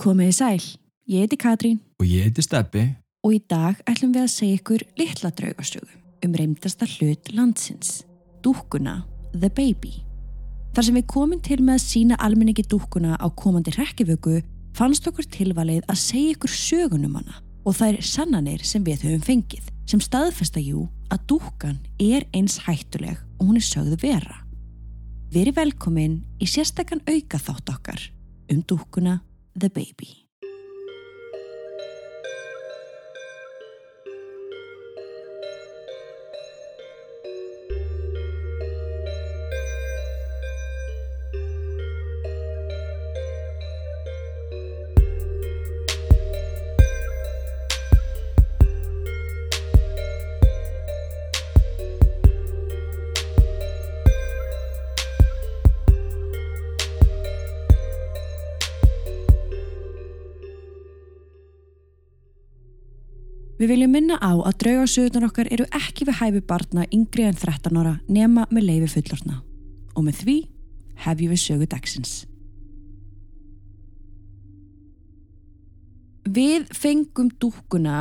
Komiði sæl, ég heiti Katrín Og ég heiti Steppi. og í dag ætlum við að segja ykkur litla draugasögu um reymdasta hlut landsins, dúkkuna The Baby. Þar sem við komum til með að sína almenningi dúkkuna á komandi rekkivöku fannst okkur tilvalið að segja ykkur sögunum hana og það er sannanir sem við höfum fengið sem staðfesta jú að dúkkan er eins hættuleg og hún er sögðu vera. Veri velkomin í sérstakann auka þátt okkar um dúkkuna The Baby. Við viljum minna á að draugasögunar okkar eru ekki við hæfi barna yngri en 13 ára nema með leifi fullorna. Og með því hefjum við sögu dagsins. Við fengum dúkkuna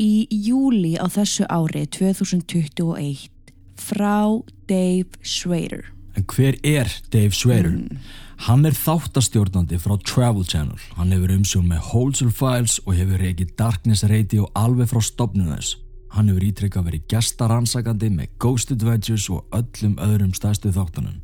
í júli á þessu ári 2021 frá Dave Schrader. En hver er Dave Schrader? Hann er þáttastjórnandi frá Travel Channel. Hann hefur umsjón með Wholesale Files og hefur reykið Darkness Radio alveg frá stopnum þess. Hann hefur ítrykkað verið gestaransakandi með Ghost Adventures og öllum öðrum stæstu þáttunum.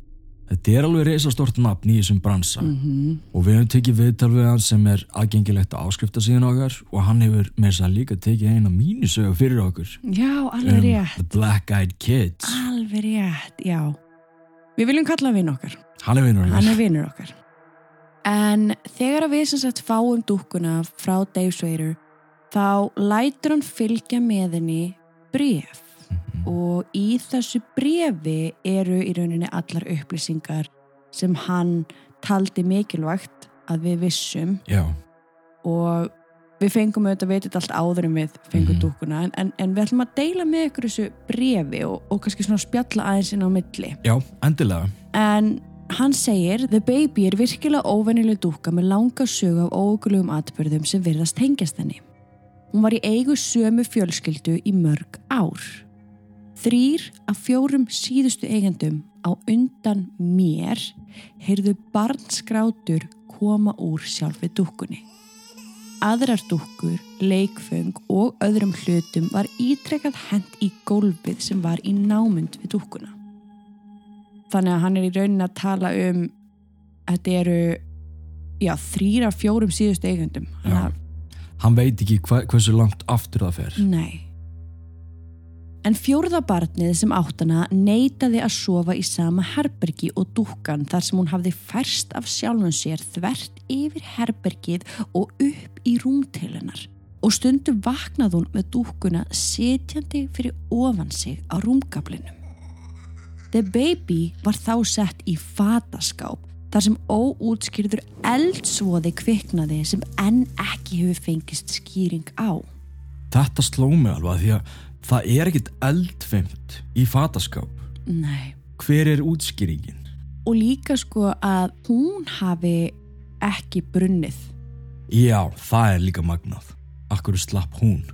Þetta er alveg reysastort nafn í þessum bransa -hmm. og við hefum tekið viðtal við hann sem er aðgengilegt á áskriftasíðan okkar og hann hefur með þess að líka tekið eina mínusögu fyrir okkur Já, alveg um rétt. The Black Eyed Kids. Alveg rétt, já. Við viljum kalla vinn okkar. Hann er vinnur Hann er vinnur okkar. En þegar að við sem sagt fáum dúkkuna frá Dave Swader þá lætur hann fylgja með henni bref og í þessu brefi eru í rauninni allar upplýsingar sem hann taldi mikilvægt að við vissum. Já, og við fengum auðvitað að veit þetta allt áður en við fengum Mhm. dúkkuna en, en, en við ætlum að deila með ykkur þessu brefi og, og kannski svona spjalla aðeins inn á milli já, endilega. En hann segir The Baby er virkilega óvennileg dúkka með langa sögu af ógulugum atbyrðum sem virðast tengjast henni. Hún var í eigu sömu fjölskyldu í mörg ár. Þrýr af fjórum síðustu eigendum á undan mér heyrðu barnskrátur koma úr sjálfi dúkkunni. Aðrar dúkkur, leikföng og öðrum hlutum var ítrekkað hent í gólfið sem var í námund við dúkkuna þannig að hann er í raunin að tala um þetta eru já, þrýra fjórum síðustu eigundum Já. Hann veit ekki hva, hversu langt aftur það fer. nei en fjórða barnið sem áttana neitaði að sofa í sama herbergi og dúkkan þar sem hún hafði færst af sjálfum sér þvert yfir herbergið og upp í rúmtilunar og stundum vaknaði hún með dúkkuna sitjandi fyrir ofan sig á rúmgablinum The Baby var þá sett í fataskáp þar sem óútskýrður eldsvoði kviknaði sem enn ekki hefur fengist skýring á. Þetta sló mig alveg af því að það er ekkit eldfimt í fataskáp. Nei. Hver er útskýringin? Og líka sko að hún hafi ekki brunnið Já, það er líka magnað. Akkur slapp hún?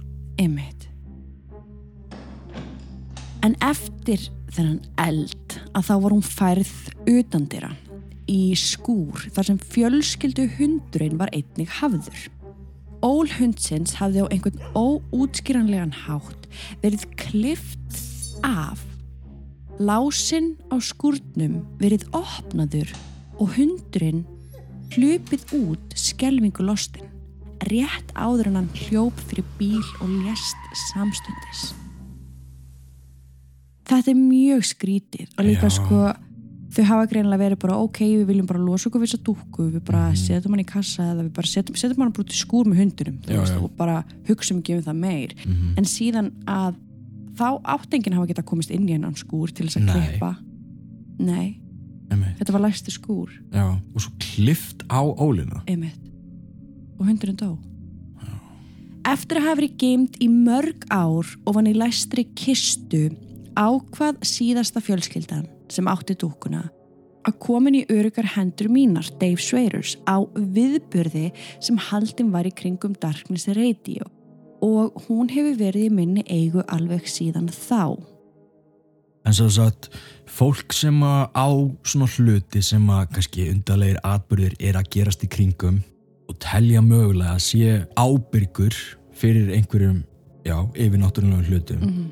ymmit. En eftir þennan eld að þá var hún færð utandira í skúr þar sem fjölskyldu hundurinn var einnig hafður. Ól hundsins hafði á einhvern óútskýranlegan hátt verið klift af lásinn á skúrnum verið opnaður og hundurinn hlupið út skelvingu lostin rétt áður en hann hljóp fyrir bíl og lést samstundis. Þetta er mjög skrítið og líka Já. sko þau hafa greinlega verið bara ok, við viljum bara losa okkur við þessa dúkku, við bara Mhm. setjum hann í kassa eða við bara setjum, setjum hann bara út í skúr með hundunum Já, veist, já. og bara hugsum ekki um það meir. Mm en síðan að þá áttengin hafa geta komist inn í hennan skúr til þess að klippa. Nei, þetta var læsti skúr. Já, og svo klift á ólina. einmitt. Og hundurinn dó. Eftir að hafa verið geimt í mörg ár ofan í læstri kistu ákvað síðasta fjölskyldan sem átti dúkuna að komin í örugar hendur mínar, Dave Swearers, á viðburði sem haldin var í kringum Darkness Radio og hún hefur verið í minni eigu alveg síðan þá. En svo að fólk sem á svona hluti sem að kannski undarlegir atbyrðir er að gerast í kringum og telja mögulega að sé ábyrgur fyrir einhverjum, já, yfirnáttúrulega hlutum. Mm -hmm.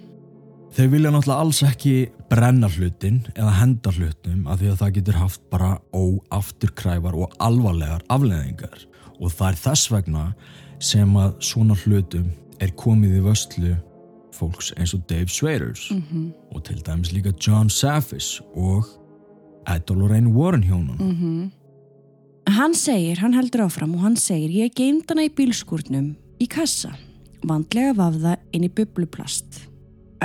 Þau vilja náttúrulega alls ekki brenna hlutin eða henda hlutum af því að það getur haft bara óafturkræfar og alvarlegar afleðingar og það er þess vegna sem að svona hlutum er komið í vöstlu fólks eins og Dave Swearers Mm -hmm. og til dæmis líka John Safis og og Lorraine Warren hjónun Mm -hmm. Hann segir, hann heldur áfram og hann segir ég geimt hana í bílskúrnum í kassa, vandlega vafða inn í bubluplast.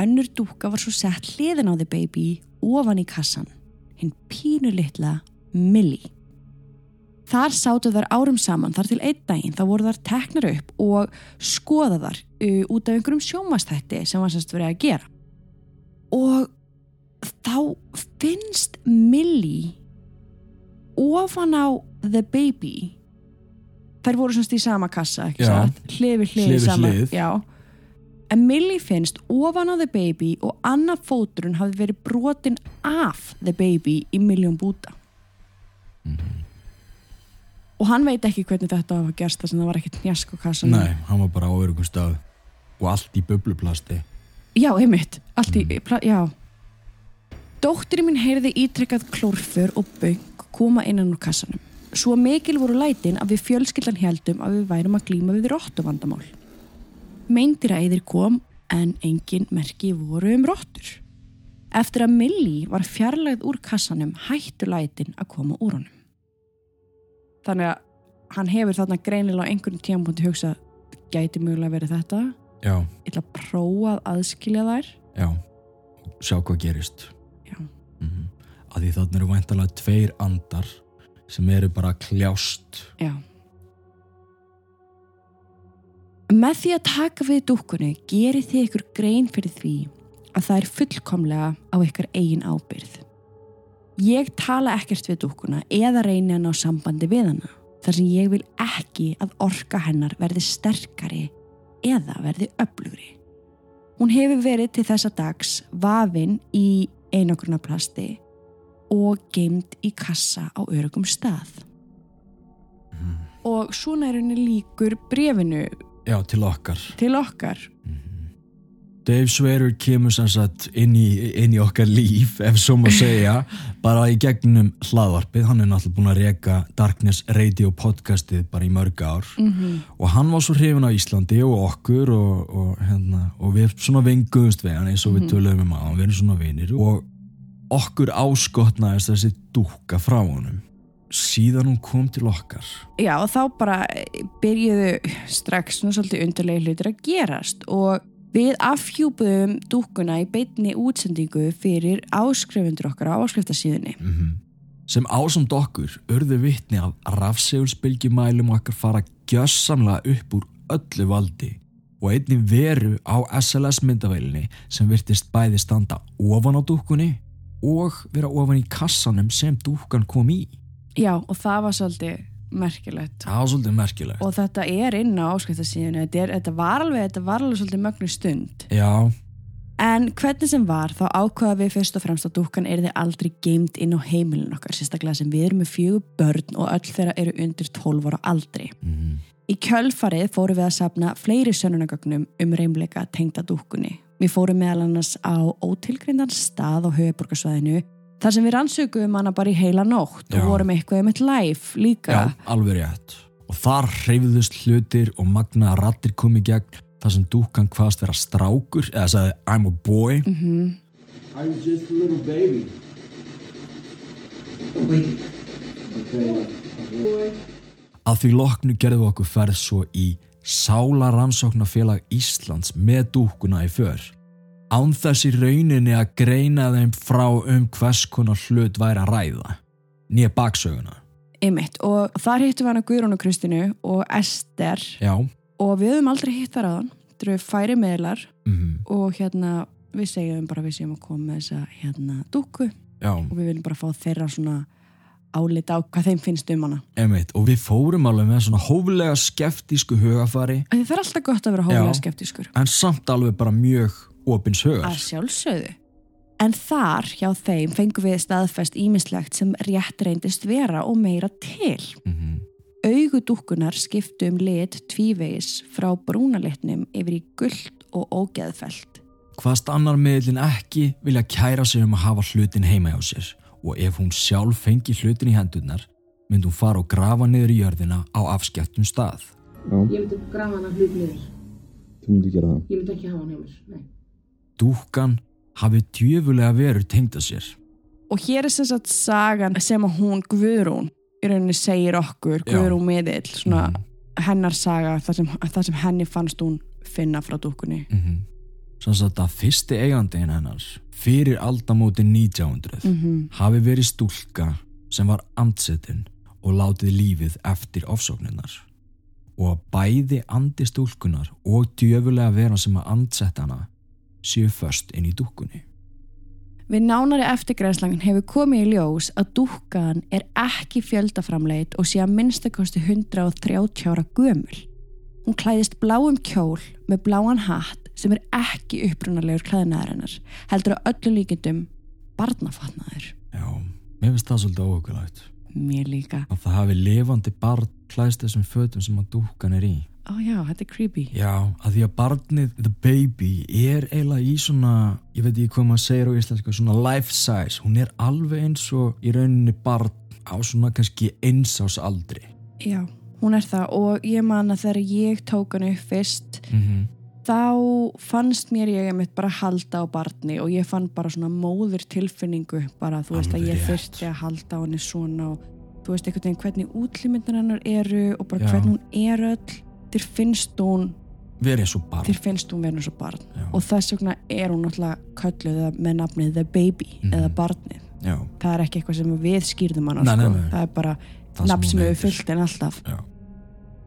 Önnur dúka var svo sett hliðin á The Baby ofan í kassan, hinn pínu litla Millie. Þar sátu þar árum saman þar til einn daginn þá voru þar teknar upp og skoðaðar uh, út af einhverjum sjómastætti sem var semst verið að gera. Og þá finnst Millie ofan á The Baby þær voru semst í sama kassa ekki Já. satt? hlið við hlið, Hlið við saman hlið. Millie finnst ofan á The Baby og annar fóturinn hafi verið brotin af The Baby í miljón búta og hann veit ekki hvernig þetta hafa gerst þess að það var ekkert njask á kassanum Nei, hann var bara á örugum stað og allt í bubluplasti Já, einmitt, allt í, pla- já. Dóttirinn mín heyrði ítrekkað klórfur og böng koma innan úr kassanum. Svo mikil voru lætin að við fjölskyldan heldum að við værum að glíma við róttu vandamál. Meindýraeyðir kom en engin merki voru um róttur. Eftir að Millie var fjarlægð úr kassanum hættu lætin að koma úr honum. Þannig að hann hefur þarna greinilega á einhvern tímapunkti hugsað gæti mögulega verið þetta Já, ég ætla að prófa að aðskilja þær já, sjá hvað gerist Já. mm að því þannig eru væntalega tveir andar sem eru bara kljást Já. Með því að taka við dúkkunni gerir þið ykkur grein fyrir því að það er fullkomlega á ykkar eigin ábyrð. Ég tala ekkert við dúkkuna eða reyni að ná sambandi við hana þar sem ég vil ekki að orka hennar verði sterkari eða verði öflugri. Hún hefur verið til þessa dags vafin í einogrunaplasti og geimt í kassa á örugum stað. Og svona er henni líkur brefinu Já, til okkar. Til okkar. Dave Swearer kemur sem sagt inn í, inn í okkar líf, ef svo má segja bara í gegnum hlaðvarpið. Hann er náttúrulega búin að reka Darkness Radio podcastið bara í mörg ár. Mm og hann var svo hrifin á Íslandi og okkur og, og, hérna, og við svona vinguðumst við hann eins og við töluðum um að við erum svona vinir og okkur áskotnaðist þessi dúka frá honum síðan hún kom til okkar. Já, og þá bara byrjuðu strax svona svolítið undarlega hlutir að gerast og við afhjúpuðum dúkkuna í beinni útsendingu fyrir áskrifundur okkar á áskriftasíðunni. mm sem ásamt okkur urðu vitni af rafsegulsbylgjumælum okkar fara gjössamlega upp úr öllu valdi og einni veru á SLS myndavælinni sem virtist bæði standa ofan á dúkkunni og vera ofan í kassanum sem dúkkan kom í Já, og það var svolítið merkilegt. það var svolítið merkilegt Og þetta er inn á áskriftasíðunni, þetta, þetta var alveg, þetta var alveg svolítið mögnu stund. já, En hvernig sem var, þá ákvaða við fyrst og fremst að dúkkan er þið aldrei geimt inn á heimilin okkar, sérstaklega sem við erum með fjögur börn og öll þeirra eru undir 12 ára aldri. mm Í kjölfarið fórum við að sapna fleiri sönnunagögnum um reymleika tengda dúkkunni. Við fórum meðal annars á ótilgreindan stað á höfuborgarsvæðinu þar sem við rannsökuðum hana bara í heila nótt Já. og vorum eitthvað um eitt live líka. já, alveg rétt og þar hreyfðust hlutir og magnaða rattir kom í gegn þar sem dúkkan hvaðast vera strákur eða sagði I'm a boy Mhm. I'm just a little baby. Wait, Okay. Að því loknu gerðu okkur ferð svo í Sála rannsóknarfélag Íslands með dúkkuna í för. Án þess í rauninni að greina þeim frá um hvers konar hlut væri að ræða. Nýja baksöguna. Einmitt. Og þar hittum við hana Guðrún og Kristinu og Ester Já. og við höfum aldrei hitt þar aðan. Þetta eru færi meðlar Mm og hérna við segjum bara að við séum að koma með þessa hérna dúkku Já. og við viljum bara fá þeirra svona álita á hvað þeim finnst um hana. Einmitt, og við fórum alveg með svona hóflega skeftísku hugafari Það er alltaf gott að vera hóflega Já. skeptískur. en samt alveg bara mjög opins hugar Að sjálfsögðu. En þar hjá þeim fengum við staðfest ímislegt sem rétt reyndist vera og meira til. mm Augudúkkunar skiptu um lit tvívegis frá brúnalitnum yfir í gullt og ógeðfelt. Hvaðst annar miðlinn ekki vilja kæra sig um að hafa hlutin heima hjá sér og ef hún sjálf fengi hlutin í hendurnar myndi hún fara og grafa niður í jörðina á afskjæftum stað. Já, Ég myndi grafa hana hlut niður. þú myndi gera það. Ég myndi ekki hafa hann hjá mér. Nei. Dúkkan hafi djöfulega verið tengda sér. Og hér er sem sagt sagan sem að hún Guðrún í rauninni segir okkur. Guðrún miðill, svona Mhm. hennar saga, það sem, það sem henni fannst hún finna frá dúkkunni. Mm -hmm. Sanns að það fyrsti eigandin hennar fyrir aldamóti 1900 Mm hafi verið stúlka sem var andsetin og látið lífið eftir ofsóknirnar og að bæði andi stúlkunar og djöfulega vera sem að andsetta hana séu först inn í dúkkunni. Við nánari eftirgræðslangin hefur komið í ljós að dúkkan er ekki fjöldaframleit og sé að minnstakosti 130 ára gömul. Hún klæðist bláum kjól með bláan hatt sem er ekki upprunalegur klæðinaðarinnar, heldur að öllum líkindum barnafatnaður. Já, mér finnst það svolítið óökulagt Mér líka. að það hafi lifandi barn klæðst þessum fötum sem að dúkkan er í. Ó já, þetta er creepy. Já, að því að barnið, the baby, er eiginlega í svona, ég veit ekki hvað maður segir á íslensku, svona life size. Hún er alveg eins og í rauninni barn á svona kannski eins ás aldri. Já, hún er það og ég man að þegar ég tók hann upp fyrst Mm -hmm. þá fannst mér ég einmitt bara halda á barni og ég fann bara svona móður tilfinningu bara þú veist Alveg að ég rétt. þurfti að halda á henni svona og þú veist einhvern veginn hvernig útlýmyndir hennar eru og bara Já. hvernig hún er öll þér finnst hún, Verið eins og barn. þér finnst hún verið eins og barn Já. og þess vegna er hún náttúrulega kölluð með nafnið The Baby Mhm. eða barnið Já, það er ekki eitthvað sem við skýrðum hana Nei, sko. það er bara nafn sem hefur fyllt en alltaf Já.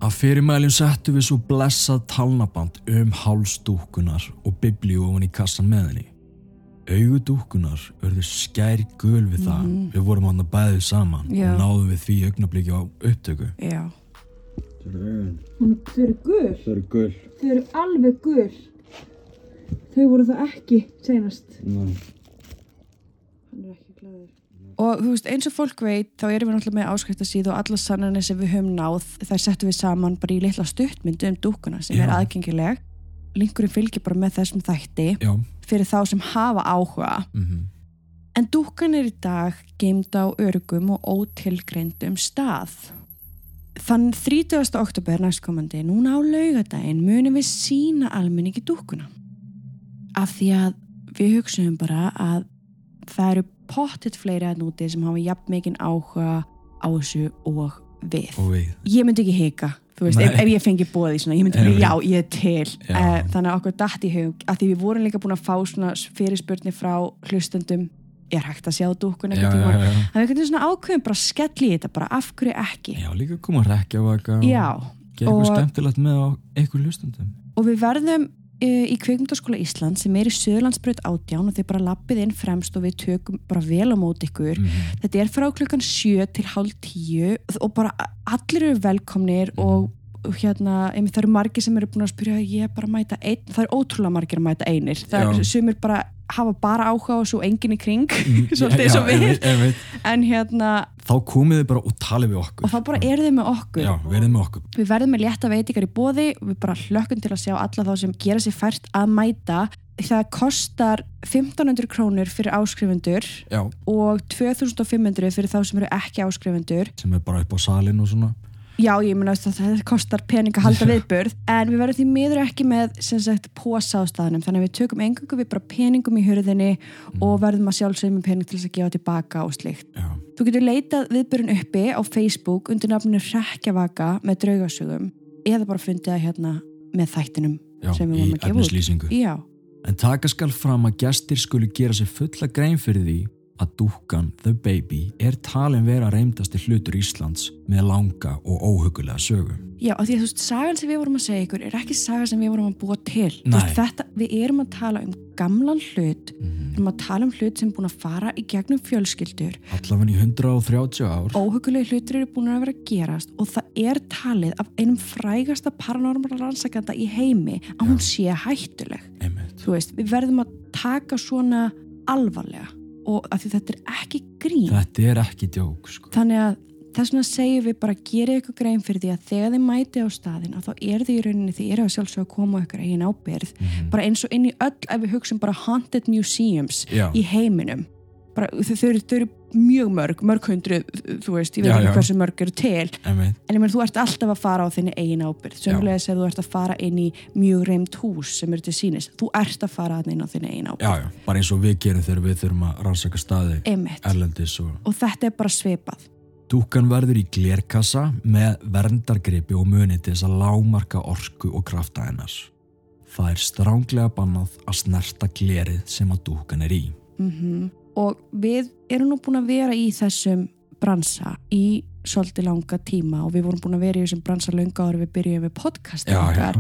Að fyrirmælinn settu við svo blessað talnaband um hálsdúkkunar og biblíu ofan í kassan með henni. Augudúkkunar örðu skær gul við það. Mhm. Við vorum hann að bæðið saman Já. og náðum við því augnabliki á upptöku. Já, Augun. Hún, þau eru gul. Það eru gull. Þau eru alveg gul. Þau voru það ekki senast. Nei. Hann er ekki glæður. og þú veist eins og fólk veit þá erum við náttúrulega með áskriftasíð og alla sannanir sem við höfum náð þær settum við saman bara í litla stuttmyndu um dúkuna sem er Já. aðgengileg linkurinn fylgir bara með þessum þætti Já. fyrir þá sem hafa áhuga Mm en dúkan er í dag geimd á örugum og ótilgreindum stað Þann 30. oktober næstkomandi, núna á laugadaginn, munum við sína almenningi dúkuna. Af því að við hugsaum bara að það eru pottitt fleiri að núti sem hafa jafn mikinn áhuga á þessu og við. Og við. Ég myndi ekki hika, þú veist, ef, ef ég fengi bóði svona, ég myndi Einmitt. já, ég er til. Já. Eh, Þannig að okkur datt í hug, að því við vorum líka búin að fá svona fyrirspurni frá hlustendum, er hægt að sjá já, tímann? já. Það er einhvern veginn svona ákveðum bara að skelli í þetta, bara af hverju ekki. Já, líka koma að rekja á eitthvað. Gera eitthvað og- skemmtilegt með eitthvað hlustundum. og við verðum e, í kveikmyndaskóla Ísland sem er í Söðlandsbröð átján og þið bara lappið inn fremst og við tökum bara vel á móti ykkur. Mm Þetta er frá klukkan sjö til hálf tíu og bara allir eru velkomnir og og hérna, það eru margir sem eru búin að spyrja ég er bara að mæta einn, það er ótrúlega margir að mæta einir, það Já. er sumir bara hafa bara áhuga og svo enginn í kring Mhm. svolítið eins og við en hérna, Þá komið þið bara og talið við okkur. og þá bara eru þið með okkur Já, með okkur. Við verðum með létta veitingar í bóði við bara hlökkum til að sjá alla þá sem gera sér fært að mæta. Það kostar 1500 krónur fyrir áskrifundur Já, og 2500 fyrir þá sem eru ekki áskrifundur. sem er bara upp á salin og svona. Já, ég meina að það kostar pening að halda viðburð en við verðum því miður ekki með sem sagt posa á staðnum þannig að við tökum engangu við bara peningum í hurðinni og verðum að sjálfsögum með pening til þess að gefa tilbaka og slikt. Já, Þú getur leitað viðbörun uppi á Facebook undir nafninu Rekkjavaka með draugasögum eða bara fundið það hérna með þættinum já, sem við í vorum að gefa út. efnislýsingu. Já, En taka skal fram að gestir skulu gera sér fulla grein fyrir því að dúkkan The Baby er talin vera reymdasti hlutur Íslands með langa og óhugulega sögu. Já, af því að þú veist, sagan sem við vorum að segja ykkur er ekki saga sem við vorum að búa til. Veist, þetta, við erum að tala um gamlan hlut, við erum að tala um hlut sem er búin að fara í gegnum fjölskyldur, Allavega í 130 ár. óhugulegi hlutir eru búin að vera að gerast og það er talið af einum frægasta paranormal rannsakanda í heimi að hún sé hættuleg. Einmitt. Þú veist, við verðum að taka svona alvarlega og af því þetta er ekki grín. Þetta er ekki djók, sko. Þannig að þess vegna segjum við bara gera ykkur grein fyrir því að þegar þið mæti á staðin að þá er þið í rauninni því er að sjálfsög að koma ykkur eigin ábyrð bara eins og inn í öll ef við hugsim bara haunted museums Já. í heiminum bara þau, þau, eru, þau eru mjög mörg, mörg hundru þú veist, ég veit ekki hversu mörg eru til. Einmitt. en ég menn þú ert alltaf að fara á þinni eigin ábyrð sömulegis ef þú ert að fara inn í mjög reynd hús sem eru til sínis þú ert að fara inn á þinni eigin ábyrð Já, já, bara eins og við gerum þegar við þurfum að rannsaka staði erlendis og og þetta er bara svipað. Dúkan verður í glerkassa með verndargripi og muni til þess að lámarka orku og krafta hennars. Það er stránglega bannað að snerta glerið sem að dúkan er í. mm og við erum nú búin að vera í þessum bransa í svolítið langa tíma og við vorum búin að vera í þessum bransa löngu ári við byrjuðum við podcastin okkar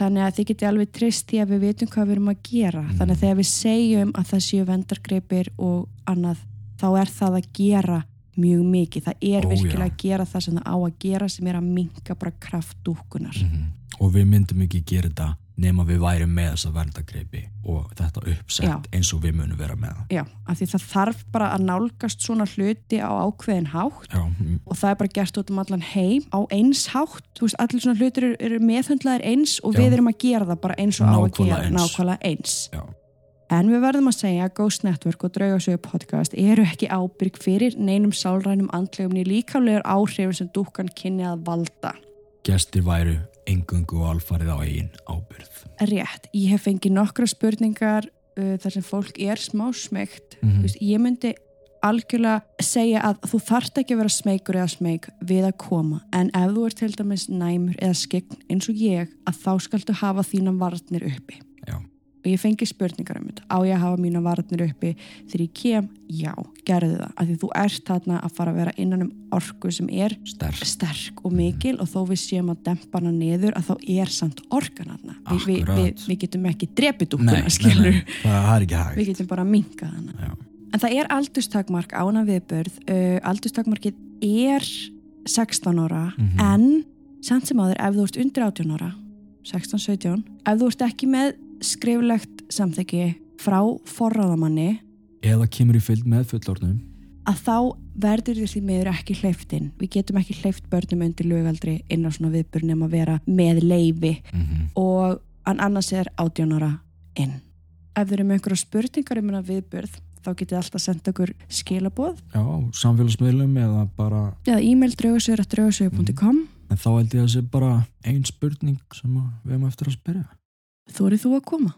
þannig að þið geti alveg trist því að við vitum hvað við erum að gera Mm. þannig að þegar við segjum að það séu vendargripir og annað þá er það að gera mjög mikið það er Ó, virkilega já. að gera það sem það á að gera sem er að minka bara kraft dúkunar Mhm. Og við myndum ekki gera þetta nema við værum með þessa verndargripi og þetta uppsett Já. eins og við munum vera með það. já, af því það þarf bara að nálgast svona hluti á ákveðin hátt Já, mm, og það er bara gert út um allan heim á eins hátt, þú veist, allir svona hlutir eru, eru meðhundlaðir eins og Já. við erum að gera það bara eins og á að Nákvæmlega gera eins. nákvæmlega eins en við verðum að segja að Ghost Network og Draugasögu podcast eru ekki ábyrg fyrir neinum sálrænum andlegum í líkamlegur áhrifum sem dúkkan kynni að valda gestir væru engungu og alfarið á eigin ábyrð. rétt, ég hef fengið nokkra spurningar uh, þar sem fólk er smá smegt Mhm. Þú veist, ég myndi algjörlega segja að þú þarft ekki að vera smeykur eða smeyk við að koma en ef þú ert til dæmis næmur eða skegn eins og ég að þá skaltu hafa þína varnir uppi og ég fengi spurningar um þetta á ég að hafa mína varnir uppi þegar ég kem, já, gerðu það af því þú ert þarna að fara að vera innan um orku sem er sterk. sterk og mikil og þó við séum að dempa hana niður að þá er samt orkan hana við, Akkurat. við, við getum ekki ekki hægt. við getum bara minkað hana Já, En það er aldurstakmark á hana viðbörð. Uh, aldurstakmarkið er 16 ára Mhm. en samt sem áður ef þú ert undir 18 ára, 16-17, ef þú ert ekki með skriflegt samþekki frá forráðamanni eða kemur í fylgd með fullorðnum. að þá verður því meður ekki hleyft inn. Við getum ekki hleyft börnum undir lögaldri inn á svona viðbörð nema að vera með leifi Mm og en annars er 18 ára inn. Ef þeir eru með einhverja spurningar um hana viðbörð þá getið alltaf senda okkur skilaboð Já, samfélagsmiðlum eða bara, eða e-mail draugasögur.draugasögur.com en þá held ég að það sé bara ein spurning sem við hefum eftir að spyrja. Þú eru þú að koma?